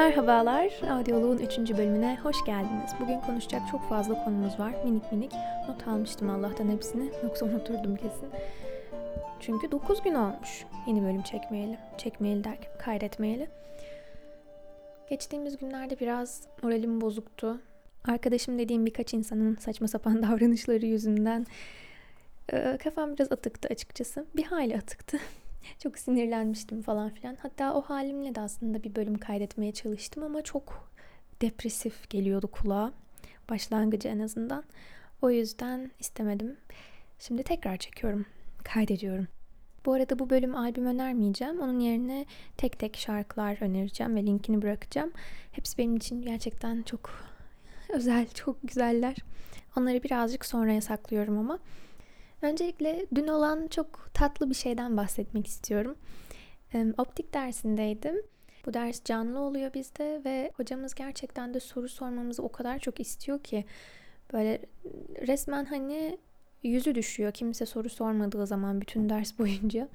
Merhabalar, Audioloğun 3. bölümüne hoş geldiniz. Bugün konuşacak çok fazla konumuz var. Minik minik. Not almıştım Allah'tan hepsini. Yoksa unuturdum kesin. Çünkü 9 gün olmuş yeni bölüm çekmeyeli. Çekmeyeli derken kaydetmeyeli. Geçtiğimiz günlerde biraz moralim bozuktu. Arkadaşım dediğim birkaç insanın saçma sapan davranışları yüzünden kafam biraz atıktı açıkçası. Bir hayli atıktı. Çok sinirlenmiştim falan filan. Hatta o halimle de aslında bir bölüm kaydetmeye çalıştım ama çok depresif geliyordu kulağa. Başlangıcı en azından. O yüzden istemedim. Şimdi tekrar çekiyorum. Kaydediyorum. Bu arada bu bölüm albüm önermeyeceğim. Onun yerine tek tek şarkılar önereceğim ve linkini bırakacağım. Hepsi benim için gerçekten çok özel, çok güzeller. Onları birazcık sonraya saklıyorum ama. Öncelikle dün olan çok tatlı bir şeyden bahsetmek istiyorum. Optik dersindeydim. Bu ders canlı oluyor bizde ve hocamız gerçekten de soru sormamızı o kadar çok istiyor ki böyle resmen hani yüzü düşüyor kimse soru sormadığı zaman bütün ders boyunca.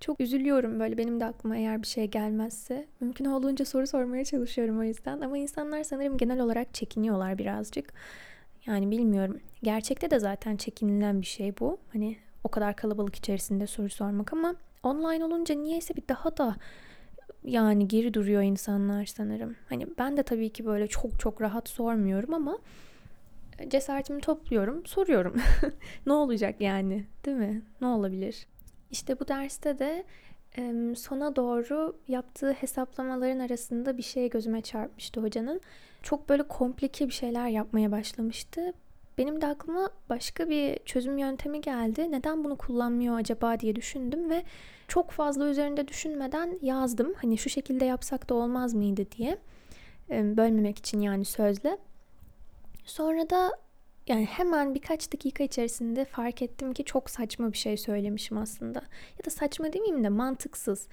Çok üzülüyorum böyle benim de aklıma eğer bir şey gelmezse. Mümkün olduğunca soru sormaya çalışıyorum o yüzden. Ama insanlar sanırım genel olarak çekiniyorlar birazcık. Yani bilmiyorum. Gerçekte de zaten çekinilen bir şey bu. Hani o kadar kalabalık içerisinde soru sormak ama online olunca niyeyse bir daha da yani geri duruyor insanlar sanırım. Hani ben de tabii ki böyle çok çok rahat sormuyorum ama cesaretimi topluyorum, soruyorum. ne olacak yani, değil mi? Ne olabilir? İşte bu derste de sona doğru yaptığı hesaplamaların arasında bir şey gözüme çarpmıştı hocanın. Çok böyle komplike bir şeyler yapmaya başlamıştı. Benim de aklıma başka bir çözüm yöntemi geldi. Neden bunu kullanmıyor acaba diye düşündüm ve çok fazla üzerinde düşünmeden yazdım. Hani şu şekilde yapsak da olmaz mıydı diye. Bölmemek için yani sözle. Sonra da yani hemen birkaç dakika içerisinde fark ettim ki çok saçma bir şey söylemişim aslında. Ya da saçma demeyeyim de mantıksız.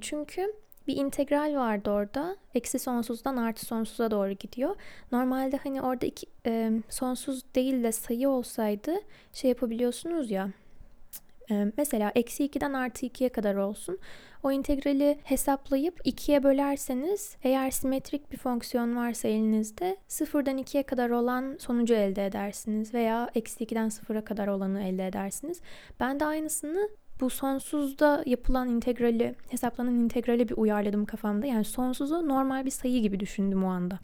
Çünkü bir integral vardı orada. Eksi sonsuzdan artı sonsuza doğru gidiyor. Normalde hani orada iki, sonsuz değil de sayı olsaydı şey yapabiliyorsunuz ya. Mesela eksi 2'den artı 2'ye kadar olsun. O integrali hesaplayıp 2'ye bölerseniz eğer simetrik bir fonksiyon varsa elinizde sıfırdan 2'ye kadar olan sonucu elde edersiniz veya eksi 2'den sıfıra kadar olanı elde edersiniz. Ben de aynısını bu sonsuzda yapılan integrali, hesaplanan integrali bir uyarladım kafamda. Yani sonsuzu normal bir sayı gibi düşündüm o anda.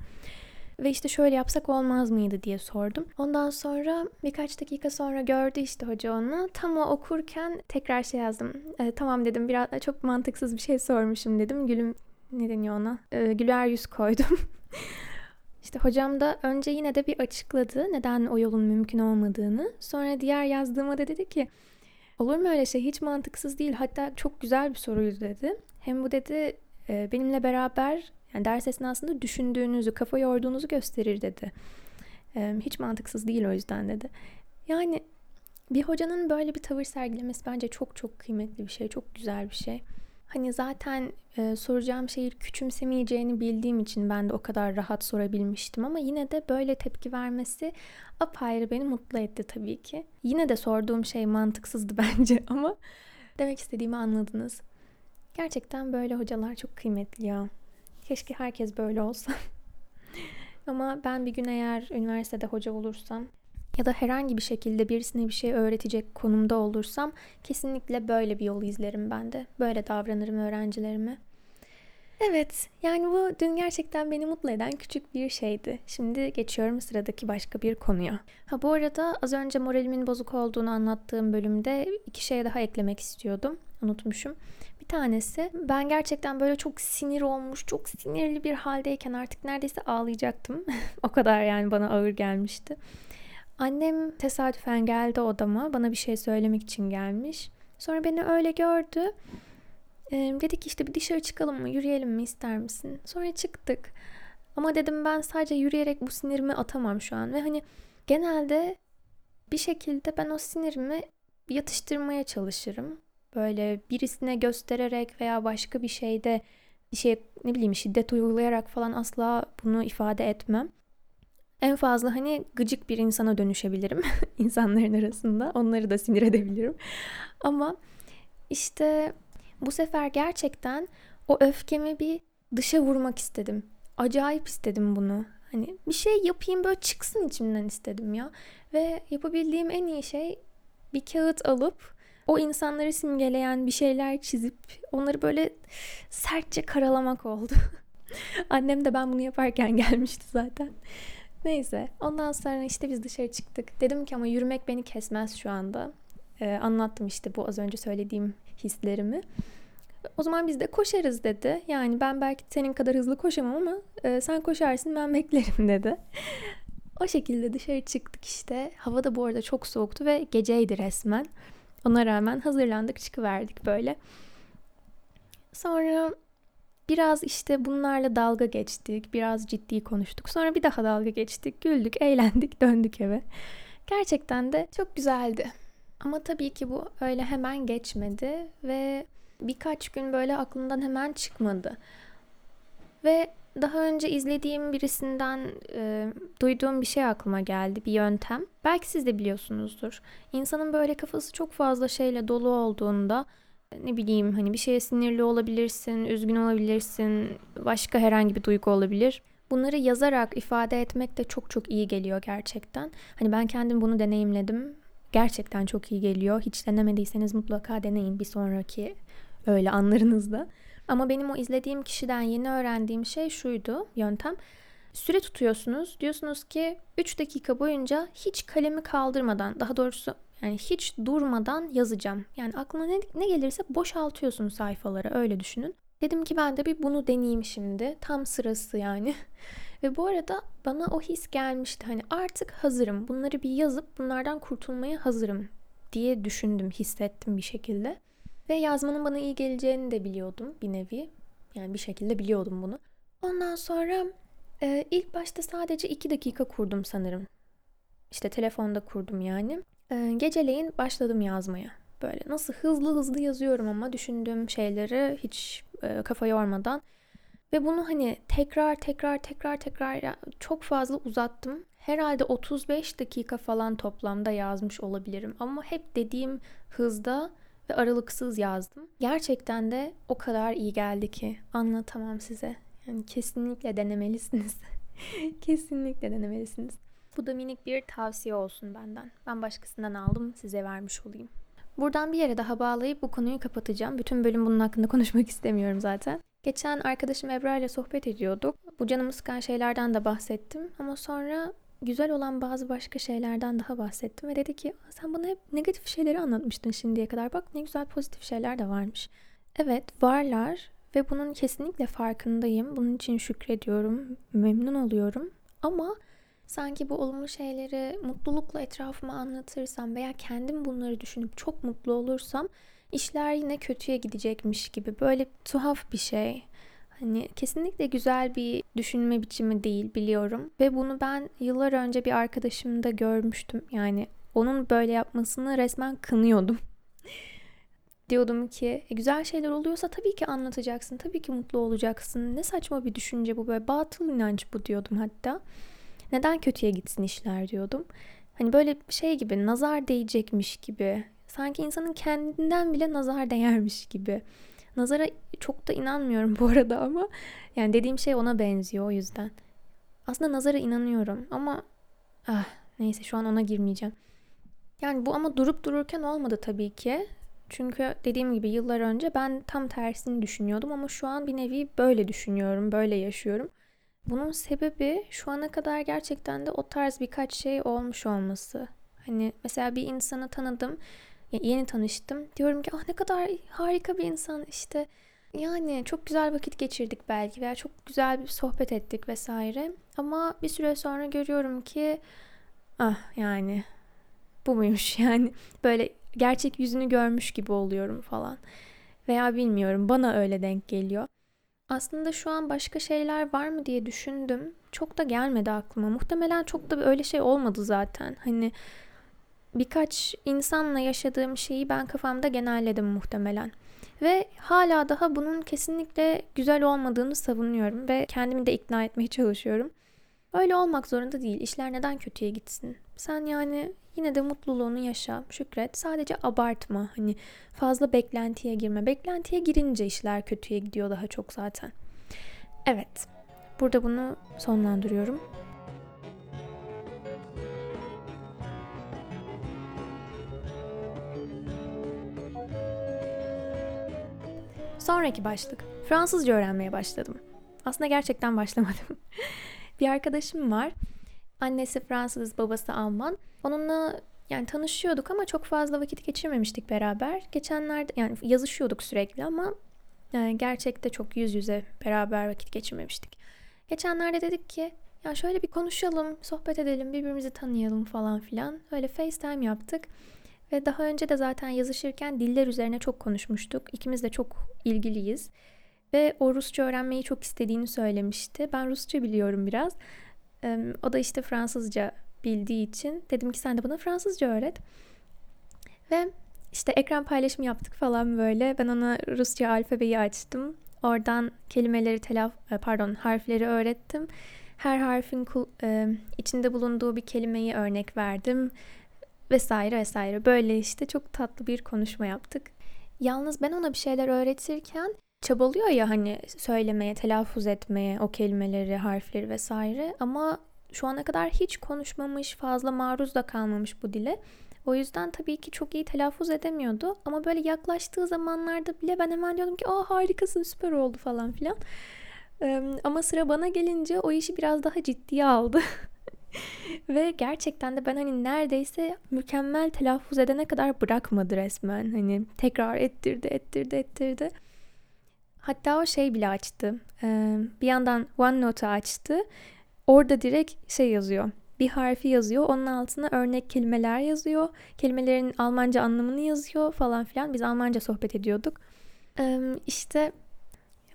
Ve işte şöyle yapsak olmaz mıydı diye sordum. Ondan sonra birkaç dakika sonra gördü işte hoca onu. Tam o okurken tekrar şey yazdım. E, tamam dedim biraz çok mantıksız bir şey sormuşum dedim. Gülüm ne deniyor ona? E, güler yüz koydum. İşte hocam da önce yine de bir açıkladı neden o yolun mümkün olmadığını. Sonra diğer yazdığıma da dedi ki olur mu öyle şey hiç mantıksız değil hatta çok güzel bir soruydu dedi. Hem bu dedi e, benimle beraber yani ders esnasında düşündüğünüzü, kafa yorduğunuzu gösterir dedi. hiç mantıksız değil o yüzden dedi. Yani bir hocanın böyle bir tavır sergilemesi bence çok çok kıymetli bir şey, çok güzel bir şey. Hani zaten e, soracağım şeyi küçümsemeyeceğini bildiğim için ben de o kadar rahat sorabilmiştim ama yine de böyle tepki vermesi apayrı beni mutlu etti tabii ki. Yine de sorduğum şey mantıksızdı bence ama demek istediğimi anladınız. Gerçekten böyle hocalar çok kıymetli ya. Keşke herkes böyle olsa. Ama ben bir gün eğer üniversitede hoca olursam ya da herhangi bir şekilde birisine bir şey öğretecek konumda olursam kesinlikle böyle bir yolu izlerim ben de. Böyle davranırım öğrencilerime. Evet, yani bu dün gerçekten beni mutlu eden küçük bir şeydi. Şimdi geçiyorum sıradaki başka bir konuya. Ha bu arada az önce moralimin bozuk olduğunu anlattığım bölümde iki şey daha eklemek istiyordum. Unutmuşum. Bir tanesi ben gerçekten böyle çok sinir olmuş, çok sinirli bir haldeyken artık neredeyse ağlayacaktım. o kadar yani bana ağır gelmişti. Annem tesadüfen geldi odama. Bana bir şey söylemek için gelmiş. Sonra beni öyle gördü. Ee, dedi ki işte bir dışarı çıkalım mı, yürüyelim mi ister misin? Sonra çıktık. Ama dedim ben sadece yürüyerek bu sinirimi atamam şu an. Ve hani genelde bir şekilde ben o sinirimi yatıştırmaya çalışırım. Böyle birisine göstererek veya başka bir şeyde bir şey ne bileyim şiddet uygulayarak falan asla bunu ifade etmem. En fazla hani gıcık bir insana dönüşebilirim insanların arasında. Onları da sinir edebilirim. Ama işte bu sefer gerçekten o öfkemi bir dışa vurmak istedim. Acayip istedim bunu. Hani bir şey yapayım böyle çıksın içimden istedim ya. Ve yapabildiğim en iyi şey bir kağıt alıp o insanları simgeleyen bir şeyler çizip onları böyle sertçe karalamak oldu. Annem de ben bunu yaparken gelmişti zaten. Neyse ondan sonra işte biz dışarı çıktık. Dedim ki ama yürümek beni kesmez şu anda. Ee, anlattım işte bu az önce söylediğim hislerimi. O zaman biz de koşarız dedi. Yani ben belki senin kadar hızlı koşamam ama e, sen koşarsın ben beklerim dedi. o şekilde dışarı çıktık işte. Hava da bu arada çok soğuktu ve geceydi resmen. Ona rağmen hazırlandık çıkıverdik böyle. Sonra biraz işte bunlarla dalga geçtik. Biraz ciddi konuştuk. Sonra bir daha dalga geçtik. Güldük, eğlendik, döndük eve. Gerçekten de çok güzeldi. Ama tabii ki bu öyle hemen geçmedi ve birkaç gün böyle aklımdan hemen çıkmadı. Ve daha önce izlediğim birisinden e, duyduğum bir şey aklıma geldi, bir yöntem. Belki siz de biliyorsunuzdur. İnsanın böyle kafası çok fazla şeyle dolu olduğunda ne bileyim hani bir şeye sinirli olabilirsin, üzgün olabilirsin, başka herhangi bir duygu olabilir. Bunları yazarak ifade etmek de çok çok iyi geliyor gerçekten. Hani ben kendim bunu deneyimledim. Gerçekten çok iyi geliyor. Hiç denemediyseniz mutlaka deneyin bir sonraki öyle anlarınızda. Ama benim o izlediğim kişiden yeni öğrendiğim şey şuydu yöntem. Süre tutuyorsunuz. Diyorsunuz ki 3 dakika boyunca hiç kalemi kaldırmadan daha doğrusu yani hiç durmadan yazacağım. Yani aklına ne, ne gelirse boşaltıyorsun sayfaları öyle düşünün. Dedim ki ben de bir bunu deneyeyim şimdi. Tam sırası yani. Ve bu arada bana o his gelmişti. Hani artık hazırım. Bunları bir yazıp bunlardan kurtulmaya hazırım diye düşündüm, hissettim bir şekilde. Ve yazmanın bana iyi geleceğini de biliyordum bir nevi. Yani bir şekilde biliyordum bunu. Ondan sonra e, ilk başta sadece iki dakika kurdum sanırım. İşte telefonda kurdum yani. E, geceleyin başladım yazmaya. Böyle nasıl hızlı hızlı yazıyorum ama düşündüğüm şeyleri hiç e, kafa yormadan. Ve bunu hani tekrar tekrar tekrar tekrar çok fazla uzattım. Herhalde 35 dakika falan toplamda yazmış olabilirim. Ama hep dediğim hızda ve aralıksız yazdım. Gerçekten de o kadar iyi geldi ki anlatamam size. Yani kesinlikle denemelisiniz. kesinlikle denemelisiniz. Bu da minik bir tavsiye olsun benden. Ben başkasından aldım, size vermiş olayım. Buradan bir yere daha bağlayıp bu konuyu kapatacağım. Bütün bölüm bunun hakkında konuşmak istemiyorum zaten. Geçen arkadaşım Ebra ile sohbet ediyorduk. Bu canımı sıkan şeylerden de bahsettim. Ama sonra güzel olan bazı başka şeylerden daha bahsettim ve dedi ki sen bana hep negatif şeyleri anlatmıştın şimdiye kadar bak ne güzel pozitif şeyler de varmış. Evet varlar ve bunun kesinlikle farkındayım. Bunun için şükrediyorum, memnun oluyorum ama sanki bu olumlu şeyleri mutlulukla etrafıma anlatırsam veya kendim bunları düşünüp çok mutlu olursam işler yine kötüye gidecekmiş gibi böyle tuhaf bir şey. Hani kesinlikle güzel bir düşünme biçimi değil biliyorum. Ve bunu ben yıllar önce bir arkadaşımda görmüştüm. Yani onun böyle yapmasını resmen kınıyordum. Diyordum ki e, güzel şeyler oluyorsa tabii ki anlatacaksın. Tabii ki mutlu olacaksın. Ne saçma bir düşünce bu böyle batıl inanç bu diyordum hatta. Neden kötüye gitsin işler diyordum. Hani böyle şey gibi nazar değecekmiş gibi. Sanki insanın kendinden bile nazar değermiş gibi. Nazara çok da inanmıyorum bu arada ama yani dediğim şey ona benziyor o yüzden. Aslında nazara inanıyorum ama ah neyse şu an ona girmeyeceğim. Yani bu ama durup dururken olmadı tabii ki. Çünkü dediğim gibi yıllar önce ben tam tersini düşünüyordum ama şu an bir nevi böyle düşünüyorum, böyle yaşıyorum. Bunun sebebi şu ana kadar gerçekten de o tarz birkaç şey olmuş olması. Hani mesela bir insanı tanıdım yeni tanıştım. Diyorum ki ah ne kadar harika bir insan işte. Yani çok güzel vakit geçirdik belki veya çok güzel bir sohbet ettik vesaire. Ama bir süre sonra görüyorum ki ah yani bu muymuş yani böyle gerçek yüzünü görmüş gibi oluyorum falan. Veya bilmiyorum bana öyle denk geliyor. Aslında şu an başka şeyler var mı diye düşündüm. Çok da gelmedi aklıma. Muhtemelen çok da öyle şey olmadı zaten. Hani birkaç insanla yaşadığım şeyi ben kafamda genelledim muhtemelen. Ve hala daha bunun kesinlikle güzel olmadığını savunuyorum ve kendimi de ikna etmeye çalışıyorum. Öyle olmak zorunda değil. İşler neden kötüye gitsin? Sen yani yine de mutluluğunu yaşa, şükret. Sadece abartma. Hani fazla beklentiye girme. Beklentiye girince işler kötüye gidiyor daha çok zaten. Evet, burada bunu sonlandırıyorum. Sonraki başlık. Fransızca öğrenmeye başladım. Aslında gerçekten başlamadım. bir arkadaşım var. Annesi Fransız, babası Alman. Onunla yani tanışıyorduk ama çok fazla vakit geçirmemiştik beraber. Geçenlerde yani yazışıyorduk sürekli ama yani gerçekte çok yüz yüze beraber vakit geçirmemiştik. Geçenlerde dedik ki ya şöyle bir konuşalım, sohbet edelim, birbirimizi tanıyalım falan filan. Öyle FaceTime yaptık. Ve daha önce de zaten yazışırken diller üzerine çok konuşmuştuk. İkimiz de çok ilgiliyiz. Ve o Rusça öğrenmeyi çok istediğini söylemişti. Ben Rusça biliyorum biraz. O da işte Fransızca bildiği için dedim ki sen de bana Fransızca öğret. Ve işte ekran paylaşımı yaptık falan böyle. Ben ona Rusça alfabeyi açtım. Oradan kelimeleri telaf e, pardon harfleri öğrettim. Her harfin içinde bulunduğu bir kelimeyi örnek verdim vesaire vesaire. Böyle işte çok tatlı bir konuşma yaptık. Yalnız ben ona bir şeyler öğretirken çabalıyor ya hani söylemeye, telaffuz etmeye o kelimeleri, harfleri vesaire ama şu ana kadar hiç konuşmamış, fazla maruz da kalmamış bu dile. O yüzden tabii ki çok iyi telaffuz edemiyordu. Ama böyle yaklaştığı zamanlarda bile ben hemen diyordum ki aa harikasın süper oldu falan filan. Ama sıra bana gelince o işi biraz daha ciddiye aldı. Ve gerçekten de ben hani neredeyse mükemmel telaffuz edene kadar bırakmadı resmen. Hani tekrar ettirdi, ettirdi, ettirdi. Hatta o şey bile açtı. Bir yandan OneNote'u açtı. Orada direkt şey yazıyor. Bir harfi yazıyor. Onun altına örnek kelimeler yazıyor. Kelimelerin Almanca anlamını yazıyor falan filan. Biz Almanca sohbet ediyorduk. Ee, işte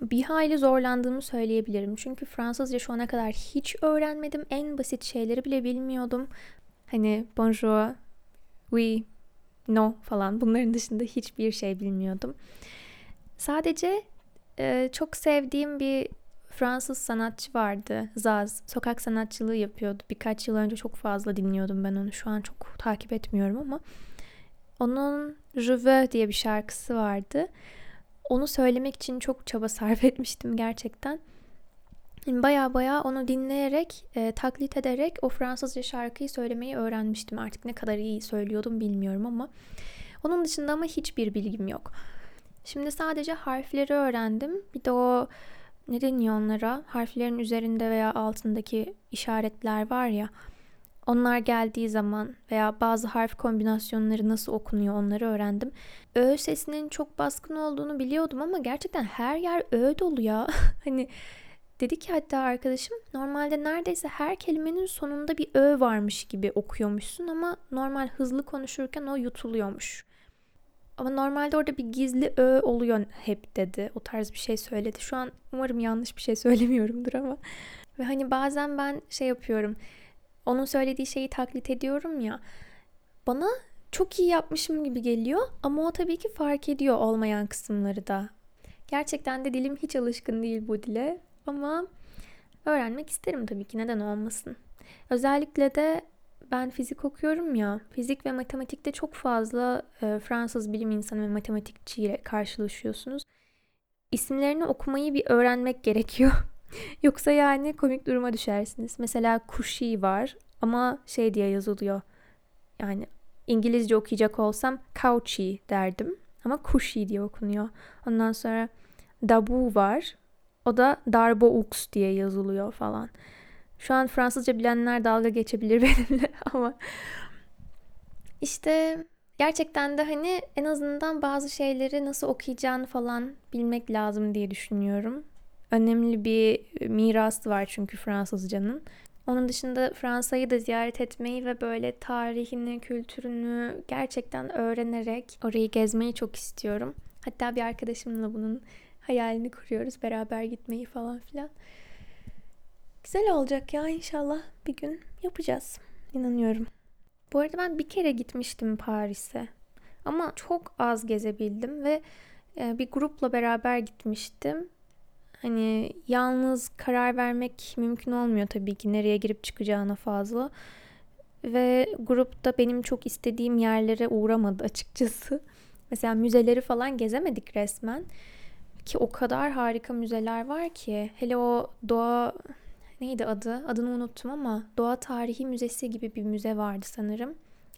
bir hayli zorlandığımı söyleyebilirim. Çünkü Fransızca şu ana kadar hiç öğrenmedim. En basit şeyleri bile bilmiyordum. Hani bonjour, oui, no falan bunların dışında hiçbir şey bilmiyordum. Sadece e, çok sevdiğim bir Fransız sanatçı vardı. Zaz. Sokak sanatçılığı yapıyordu. Birkaç yıl önce çok fazla dinliyordum ben onu. Şu an çok takip etmiyorum ama. Onun Je veux diye bir şarkısı vardı. Onu söylemek için çok çaba sarf etmiştim gerçekten. Baya baya onu dinleyerek, e, taklit ederek o Fransızca şarkıyı söylemeyi öğrenmiştim. Artık ne kadar iyi söylüyordum bilmiyorum ama. Onun dışında ama hiçbir bilgim yok. Şimdi sadece harfleri öğrendim. Bir de o ne deniyor onlara? Harflerin üzerinde veya altındaki işaretler var ya. Onlar geldiği zaman veya bazı harf kombinasyonları nasıl okunuyor onları öğrendim. Ö sesinin çok baskın olduğunu biliyordum ama gerçekten her yer ö dolu ya. hani dedi ki hatta arkadaşım normalde neredeyse her kelimenin sonunda bir ö varmış gibi okuyormuşsun ama normal hızlı konuşurken o yutuluyormuş. Ama normalde orada bir gizli ö oluyor hep dedi. O tarz bir şey söyledi. Şu an umarım yanlış bir şey söylemiyorumdur ama. Ve hani bazen ben şey yapıyorum. Onun söylediği şeyi taklit ediyorum ya. Bana çok iyi yapmışım gibi geliyor ama o tabii ki fark ediyor olmayan kısımları da. Gerçekten de dilim hiç alışkın değil bu dile ama öğrenmek isterim tabii ki neden olmasın. Özellikle de ben fizik okuyorum ya. Fizik ve matematikte çok fazla e, Fransız bilim insanı ve matematikçiyle karşılaşıyorsunuz. İsimlerini okumayı bir öğrenmek gerekiyor. Yoksa yani komik duruma düşersiniz. Mesela Kushi var ama şey diye yazılıyor. Yani İngilizce okuyacak olsam Kauchi derdim. Ama Kushi diye okunuyor. Ondan sonra Dabu var. O da Darboux diye yazılıyor falan. Şu an Fransızca bilenler dalga geçebilir benimle ama işte gerçekten de hani en azından bazı şeyleri nasıl okuyacağını falan bilmek lazım diye düşünüyorum. Önemli bir mirası var çünkü Fransızcanın. Onun dışında Fransa'yı da ziyaret etmeyi ve böyle tarihini, kültürünü gerçekten öğrenerek orayı gezmeyi çok istiyorum. Hatta bir arkadaşımla bunun hayalini kuruyoruz. Beraber gitmeyi falan filan. Güzel olacak ya inşallah bir gün yapacağız. İnanıyorum. Bu arada ben bir kere gitmiştim Paris'e. Ama çok az gezebildim ve e, bir grupla beraber gitmiştim. Hani yalnız karar vermek mümkün olmuyor tabii ki nereye girip çıkacağına fazla. Ve grupta benim çok istediğim yerlere uğramadı açıkçası. Mesela müzeleri falan gezemedik resmen. Ki o kadar harika müzeler var ki. Hele o doğa neydi adı? Adını unuttum ama Doğa Tarihi Müzesi gibi bir müze vardı sanırım.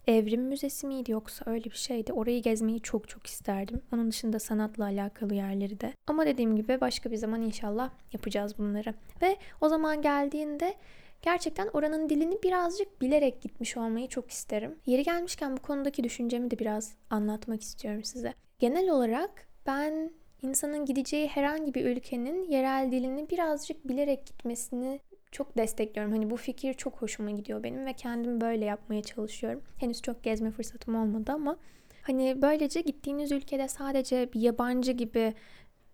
Evrim Müzesi miydi yoksa öyle bir şeydi. Orayı gezmeyi çok çok isterdim. Onun dışında sanatla alakalı yerleri de. Ama dediğim gibi başka bir zaman inşallah yapacağız bunları. Ve o zaman geldiğinde gerçekten oranın dilini birazcık bilerek gitmiş olmayı çok isterim. Yeri gelmişken bu konudaki düşüncemi de biraz anlatmak istiyorum size. Genel olarak ben insanın gideceği herhangi bir ülkenin yerel dilini birazcık bilerek gitmesini çok destekliyorum. Hani bu fikir çok hoşuma gidiyor benim ve kendim böyle yapmaya çalışıyorum. Henüz çok gezme fırsatım olmadı ama hani böylece gittiğiniz ülkede sadece bir yabancı gibi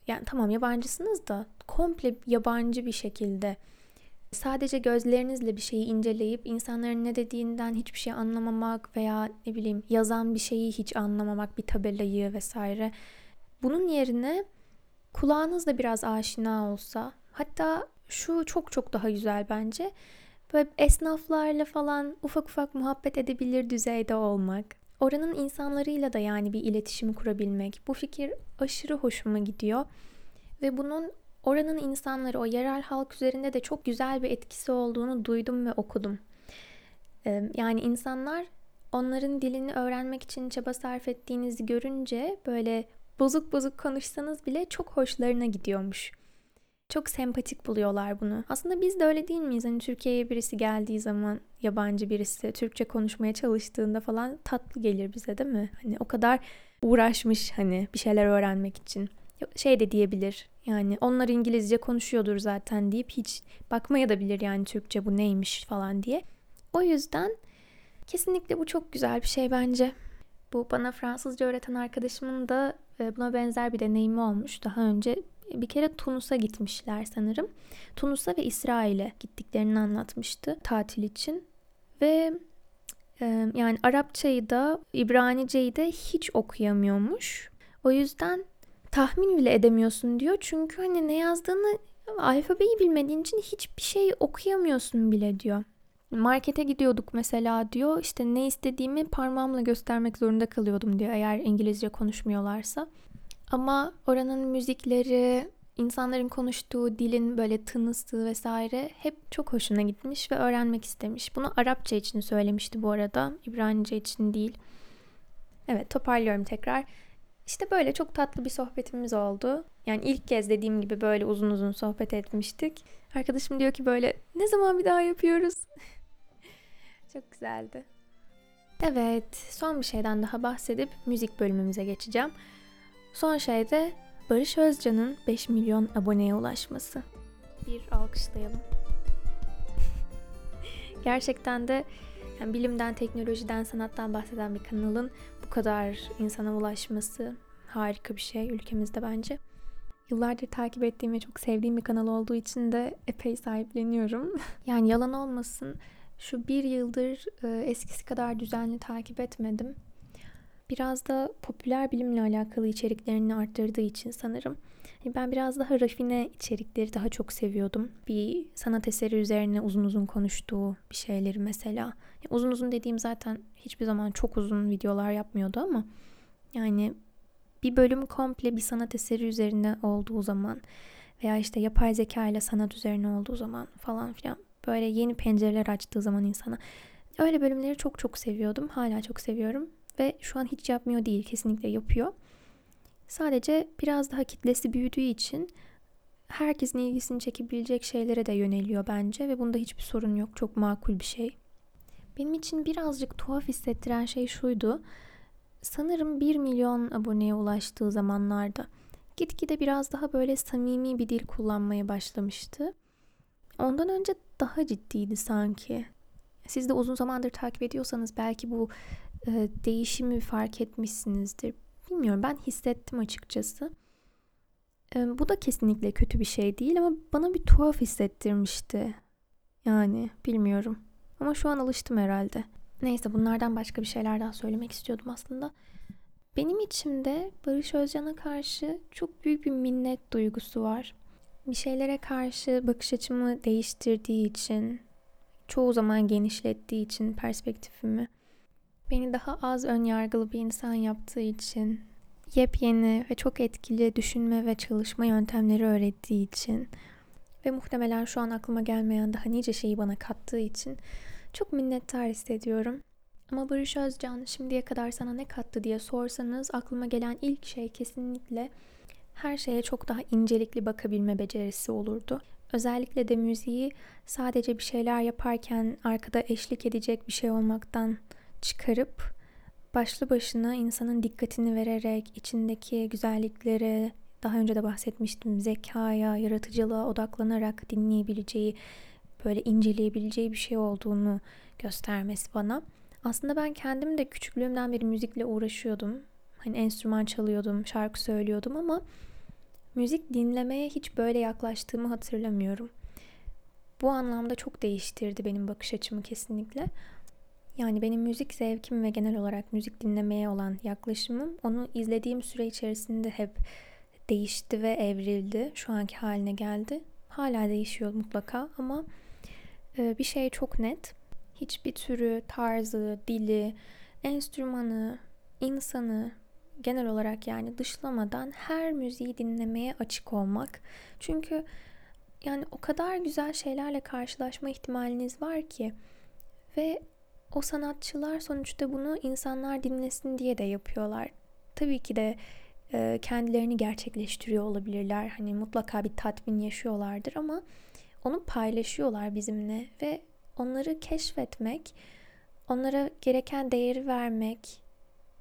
yani tamam yabancısınız da komple yabancı bir şekilde sadece gözlerinizle bir şeyi inceleyip insanların ne dediğinden hiçbir şey anlamamak veya ne bileyim yazan bir şeyi hiç anlamamak bir tabelayı vesaire. Bunun yerine kulağınız da biraz aşina olsa hatta şu çok çok daha güzel bence. Böyle esnaflarla falan ufak ufak muhabbet edebilir düzeyde olmak. Oranın insanlarıyla da yani bir iletişim kurabilmek. Bu fikir aşırı hoşuma gidiyor. Ve bunun oranın insanları, o yerel halk üzerinde de çok güzel bir etkisi olduğunu duydum ve okudum. Yani insanlar onların dilini öğrenmek için çaba sarf ettiğinizi görünce böyle bozuk bozuk konuşsanız bile çok hoşlarına gidiyormuş. Çok sempatik buluyorlar bunu. Aslında biz de öyle değil miyiz? Hani Türkiye'ye birisi geldiği zaman yabancı birisi Türkçe konuşmaya çalıştığında falan tatlı gelir bize değil mi? Hani o kadar uğraşmış hani bir şeyler öğrenmek için. Şey de diyebilir yani onlar İngilizce konuşuyordur zaten deyip hiç bakmaya da bilir yani Türkçe bu neymiş falan diye. O yüzden kesinlikle bu çok güzel bir şey bence. Bu bana Fransızca öğreten arkadaşımın da e, buna benzer bir deneyimi olmuş. Daha önce bir kere Tunus'a gitmişler sanırım. Tunus'a ve İsrail'e gittiklerini anlatmıştı tatil için. Ve e, yani Arapçayı da İbraniceyi de hiç okuyamıyormuş. O yüzden tahmin bile edemiyorsun diyor. Çünkü hani ne yazdığını alfabeyi bilmediğin için hiçbir şey okuyamıyorsun bile diyor. Markete gidiyorduk mesela diyor işte ne istediğimi parmağımla göstermek zorunda kalıyordum diyor eğer İngilizce konuşmuyorlarsa. Ama oranın müzikleri, insanların konuştuğu dilin böyle tınısı vesaire hep çok hoşuna gitmiş ve öğrenmek istemiş. Bunu Arapça için söylemişti bu arada, İbranice için değil. Evet toparlıyorum tekrar. İşte böyle çok tatlı bir sohbetimiz oldu. Yani ilk kez dediğim gibi böyle uzun uzun sohbet etmiştik. Arkadaşım diyor ki böyle ne zaman bir daha yapıyoruz? çok güzeldi. Evet, son bir şeyden daha bahsedip müzik bölümümüze geçeceğim. Son şey de Barış Özcan'ın 5 milyon aboneye ulaşması. Bir alkışlayalım. Gerçekten de yani bilimden, teknolojiden, sanattan bahseden bir kanalın bu kadar insana ulaşması harika bir şey ülkemizde bence. Yıllardır takip ettiğim ve çok sevdiğim bir kanal olduğu için de epey sahipleniyorum. yani yalan olmasın şu bir yıldır e, eskisi kadar düzenli takip etmedim biraz da popüler bilimle alakalı içeriklerini arttırdığı için sanırım. Hani ben biraz daha rafine içerikleri daha çok seviyordum. Bir sanat eseri üzerine uzun uzun konuştuğu bir şeyleri mesela. Uzun uzun dediğim zaten hiçbir zaman çok uzun videolar yapmıyordu ama yani bir bölüm komple bir sanat eseri üzerine olduğu zaman veya işte yapay zeka ile sanat üzerine olduğu zaman falan filan böyle yeni pencereler açtığı zaman insana öyle bölümleri çok çok seviyordum. Hala çok seviyorum. Ve şu an hiç yapmıyor değil. Kesinlikle yapıyor. Sadece biraz daha kitlesi büyüdüğü için herkesin ilgisini çekebilecek şeylere de yöneliyor bence ve bunda hiçbir sorun yok. Çok makul bir şey. Benim için birazcık tuhaf hissettiren şey şuydu. Sanırım 1 milyon aboneye ulaştığı zamanlarda gitgide biraz daha böyle samimi bir dil kullanmaya başlamıştı. Ondan önce daha ciddiydi sanki. Siz de uzun zamandır takip ediyorsanız belki bu e, değişimi fark etmişsinizdir. Bilmiyorum ben hissettim açıkçası. E, bu da kesinlikle kötü bir şey değil ama bana bir tuhaf hissettirmişti. Yani bilmiyorum. Ama şu an alıştım herhalde. Neyse bunlardan başka bir şeyler daha söylemek istiyordum aslında. Benim içimde Barış Özcan'a karşı çok büyük bir minnet duygusu var. Bir şeylere karşı bakış açımı değiştirdiği için, çoğu zaman genişlettiği için perspektifimi Beni daha az ön yargılı bir insan yaptığı için yepyeni ve çok etkili düşünme ve çalışma yöntemleri öğrettiği için ve muhtemelen şu an aklıma gelmeyen daha nice şeyi bana kattığı için çok minnettar hissediyorum. Ama Barış Özcan şimdiye kadar sana ne kattı diye sorsanız aklıma gelen ilk şey kesinlikle her şeye çok daha incelikli bakabilme becerisi olurdu. Özellikle de müziği sadece bir şeyler yaparken arkada eşlik edecek bir şey olmaktan çıkarıp başlı başına insanın dikkatini vererek içindeki güzelliklere, daha önce de bahsetmiştim zekaya, yaratıcılığa odaklanarak dinleyebileceği, böyle inceleyebileceği bir şey olduğunu göstermesi bana. Aslında ben kendim de küçüklüğümden beri müzikle uğraşıyordum. Hani enstrüman çalıyordum, şarkı söylüyordum ama müzik dinlemeye hiç böyle yaklaştığımı hatırlamıyorum. Bu anlamda çok değiştirdi benim bakış açımı kesinlikle. Yani benim müzik zevkim ve genel olarak müzik dinlemeye olan yaklaşımım onu izlediğim süre içerisinde hep değişti ve evrildi. Şu anki haline geldi. Hala değişiyor mutlaka ama bir şey çok net hiçbir türü, tarzı, dili, enstrümanı, insanı genel olarak yani dışlamadan her müziği dinlemeye açık olmak. Çünkü yani o kadar güzel şeylerle karşılaşma ihtimaliniz var ki ve o sanatçılar sonuçta bunu insanlar dinlesin diye de yapıyorlar. Tabii ki de e, kendilerini gerçekleştiriyor olabilirler. Hani mutlaka bir tatmin yaşıyorlardır ama onu paylaşıyorlar bizimle ve onları keşfetmek, onlara gereken değeri vermek,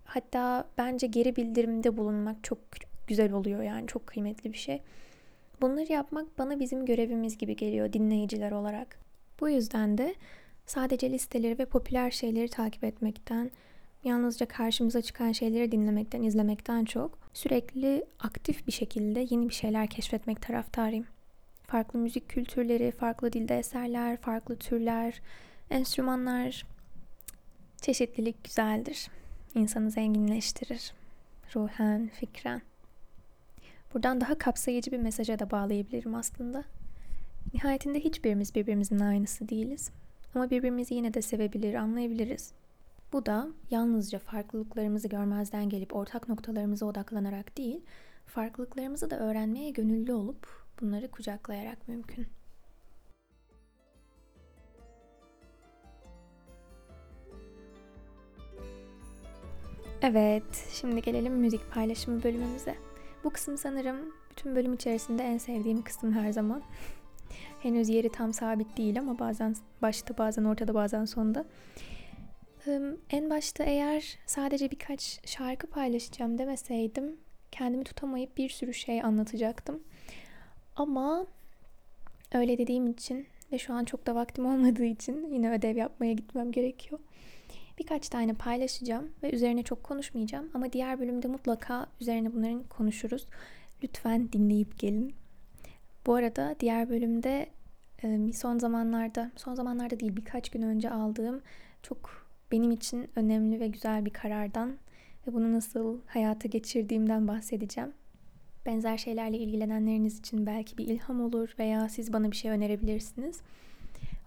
hatta bence geri bildirimde bulunmak çok güzel oluyor yani çok kıymetli bir şey. Bunları yapmak bana bizim görevimiz gibi geliyor dinleyiciler olarak. Bu yüzden de sadece listeleri ve popüler şeyleri takip etmekten, yalnızca karşımıza çıkan şeyleri dinlemekten, izlemekten çok sürekli aktif bir şekilde yeni bir şeyler keşfetmek taraftarıyım farklı müzik kültürleri, farklı dilde eserler, farklı türler, enstrümanlar. Çeşitlilik güzeldir. İnsanı zenginleştirir. Ruhen, fikren. Buradan daha kapsayıcı bir mesaja da bağlayabilirim aslında. Nihayetinde hiçbirimiz birbirimizin aynısı değiliz. Ama birbirimizi yine de sevebilir, anlayabiliriz. Bu da yalnızca farklılıklarımızı görmezden gelip ortak noktalarımıza odaklanarak değil, farklılıklarımızı da öğrenmeye gönüllü olup bunları kucaklayarak mümkün. Evet, şimdi gelelim müzik paylaşımı bölümümüze. Bu kısım sanırım bütün bölüm içerisinde en sevdiğim kısım her zaman. Henüz yeri tam sabit değil ama bazen başta bazen ortada bazen sonda. En başta eğer sadece birkaç şarkı paylaşacağım demeseydim kendimi tutamayıp bir sürü şey anlatacaktım. Ama öyle dediğim için ve şu an çok da vaktim olmadığı için yine ödev yapmaya gitmem gerekiyor. Birkaç tane paylaşacağım ve üzerine çok konuşmayacağım ama diğer bölümde mutlaka üzerine bunların konuşuruz. Lütfen dinleyip gelin. Bu arada diğer bölümde son zamanlarda, son zamanlarda değil birkaç gün önce aldığım çok benim için önemli ve güzel bir karardan ve bunu nasıl hayata geçirdiğimden bahsedeceğim. Benzer şeylerle ilgilenenleriniz için belki bir ilham olur veya siz bana bir şey önerebilirsiniz.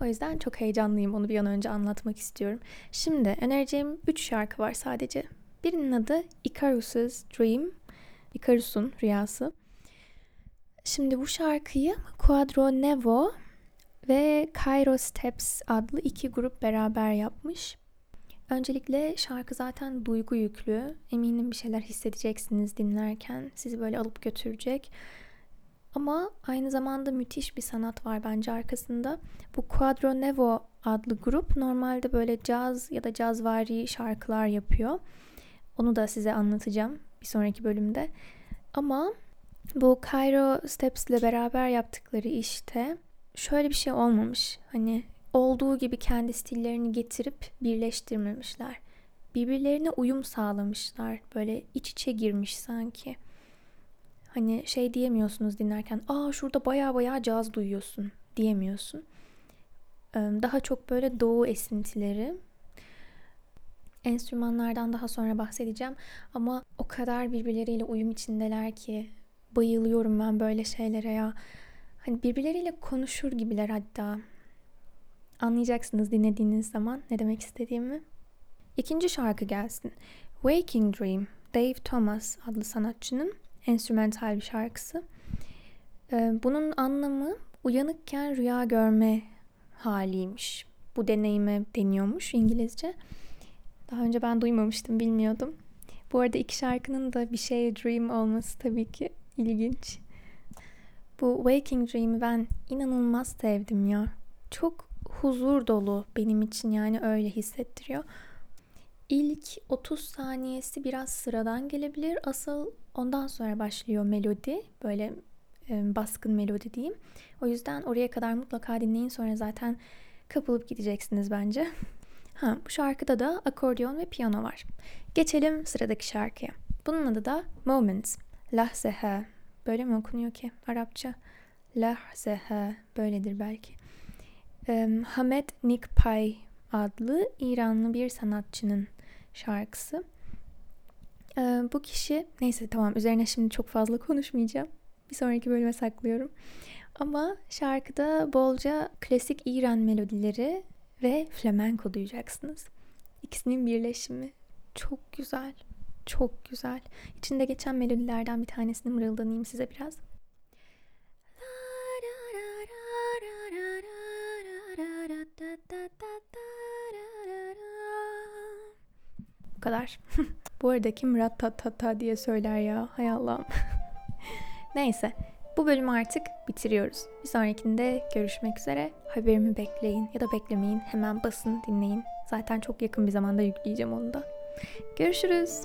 O yüzden çok heyecanlıyım. Onu bir an önce anlatmak istiyorum. Şimdi önereceğim 3 şarkı var sadece. Birinin adı Icarus's Dream. Icarus'un rüyası. Şimdi bu şarkıyı Quadro Nevo ve Cairo Steps adlı iki grup beraber yapmış. Öncelikle şarkı zaten duygu yüklü. Eminim bir şeyler hissedeceksiniz dinlerken. Sizi böyle alıp götürecek. Ama aynı zamanda müthiş bir sanat var bence arkasında. Bu Quadro Nevo adlı grup normalde böyle caz ya da cazvari şarkılar yapıyor. Onu da size anlatacağım bir sonraki bölümde. Ama bu Cairo Steps ile beraber yaptıkları işte şöyle bir şey olmamış. Hani olduğu gibi kendi stillerini getirip birleştirmemişler. Birbirlerine uyum sağlamışlar. Böyle iç içe girmiş sanki. Hani şey diyemiyorsunuz dinlerken, aa şurada baya baya caz duyuyorsun diyemiyorsun. Daha çok böyle doğu esintileri. Enstrümanlardan daha sonra bahsedeceğim ama o kadar birbirleriyle uyum içindeler ki bayılıyorum ben böyle şeylere ya. Hani birbirleriyle konuşur gibiler hatta. Anlayacaksınız dinlediğiniz zaman ne demek istediğimi. İkinci şarkı gelsin. Waking Dream Dave Thomas adlı sanatçının enstrümantal bir şarkısı. Ee, bunun anlamı uyanıkken rüya görme haliymiş. Bu deneyime deniyormuş İngilizce. Daha önce ben duymamıştım, bilmiyordum. Bu arada iki şarkının da bir şeye dream olması tabii ki ilginç. Bu Waking Dream'i ben inanılmaz sevdim ya. Çok huzur dolu benim için yani öyle hissettiriyor. İlk 30 saniyesi biraz sıradan gelebilir. Asıl ondan sonra başlıyor melodi. Böyle e, baskın melodi diyeyim. O yüzden oraya kadar mutlaka dinleyin. Sonra zaten kapılıp gideceksiniz bence. Ha, bu şarkıda da akordeon ve piyano var. Geçelim sıradaki şarkıya. Bunun adı da Moments. Lahzehe. Böyle mi okunuyor ki Arapça? Lahzehe. Böyledir belki. Um, Hamet Nikpay adlı İranlı bir sanatçının şarkısı. Ee, bu kişi, neyse tamam üzerine şimdi çok fazla konuşmayacağım. Bir sonraki bölüme saklıyorum. Ama şarkıda bolca klasik İran melodileri ve flamenko duyacaksınız. İkisinin birleşimi çok güzel. Çok güzel. İçinde geçen melodilerden bir tanesini mırıldanayım size biraz. Bu kadar. Bu arada kim ta diye söyler ya. Hay Allah'ım. Neyse. Bu bölümü artık bitiriyoruz. Bir sonrakinde görüşmek üzere. Haberimi bekleyin ya da beklemeyin. Hemen basın dinleyin. Zaten çok yakın bir zamanda yükleyeceğim onu da. Görüşürüz.